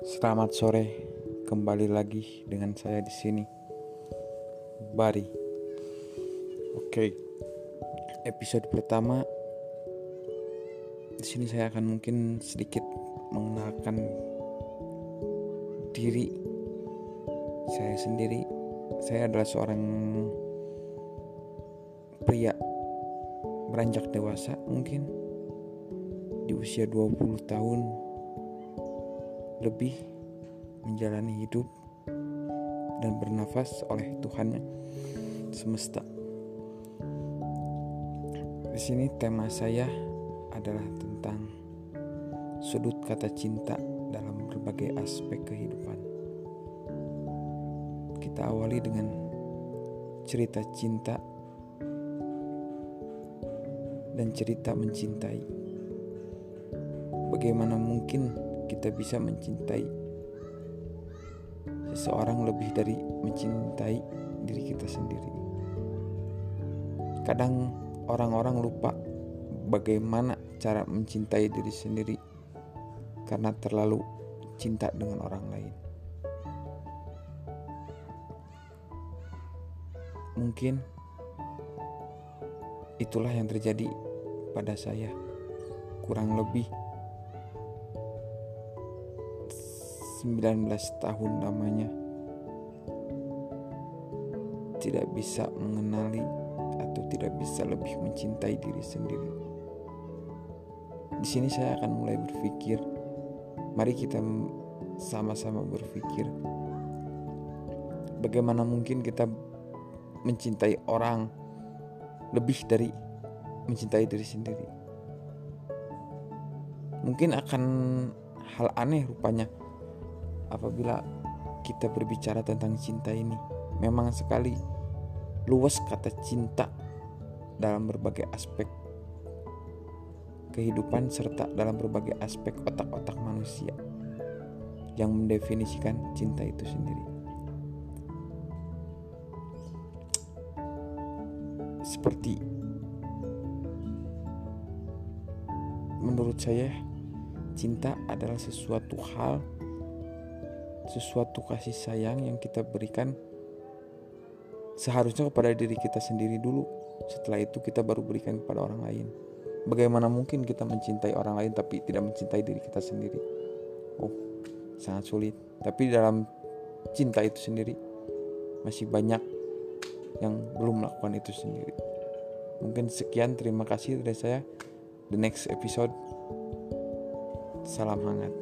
Selamat sore, kembali lagi dengan saya di sini, Bari. Oke, episode pertama di sini saya akan mungkin sedikit mengenalkan diri saya sendiri. Saya adalah seorang pria beranjak dewasa mungkin di usia 20 tahun lebih menjalani hidup dan bernafas oleh Tuhan semesta. Di sini tema saya adalah tentang sudut kata cinta dalam berbagai aspek kehidupan. Kita awali dengan cerita cinta dan cerita mencintai. Bagaimana mungkin kita bisa mencintai seseorang lebih dari mencintai diri kita sendiri. Kadang orang-orang lupa bagaimana cara mencintai diri sendiri karena terlalu cinta dengan orang lain. Mungkin itulah yang terjadi pada saya. Kurang lebih 19 tahun lamanya tidak bisa mengenali atau tidak bisa lebih mencintai diri sendiri. Di sini saya akan mulai berpikir, mari kita sama-sama berpikir bagaimana mungkin kita mencintai orang lebih dari mencintai diri sendiri. Mungkin akan hal aneh rupanya apabila kita berbicara tentang cinta ini. Memang sekali luas kata cinta dalam berbagai aspek kehidupan serta dalam berbagai aspek otak-otak manusia yang mendefinisikan cinta itu sendiri. Seperti menurut saya cinta adalah sesuatu hal sesuatu kasih sayang yang kita berikan seharusnya kepada diri kita sendiri dulu. Setelah itu kita baru berikan kepada orang lain. Bagaimana mungkin kita mencintai orang lain tapi tidak mencintai diri kita sendiri? Oh, sangat sulit. Tapi dalam cinta itu sendiri masih banyak yang belum melakukan itu sendiri. Mungkin sekian, terima kasih dari saya. The next episode. Salam hangat.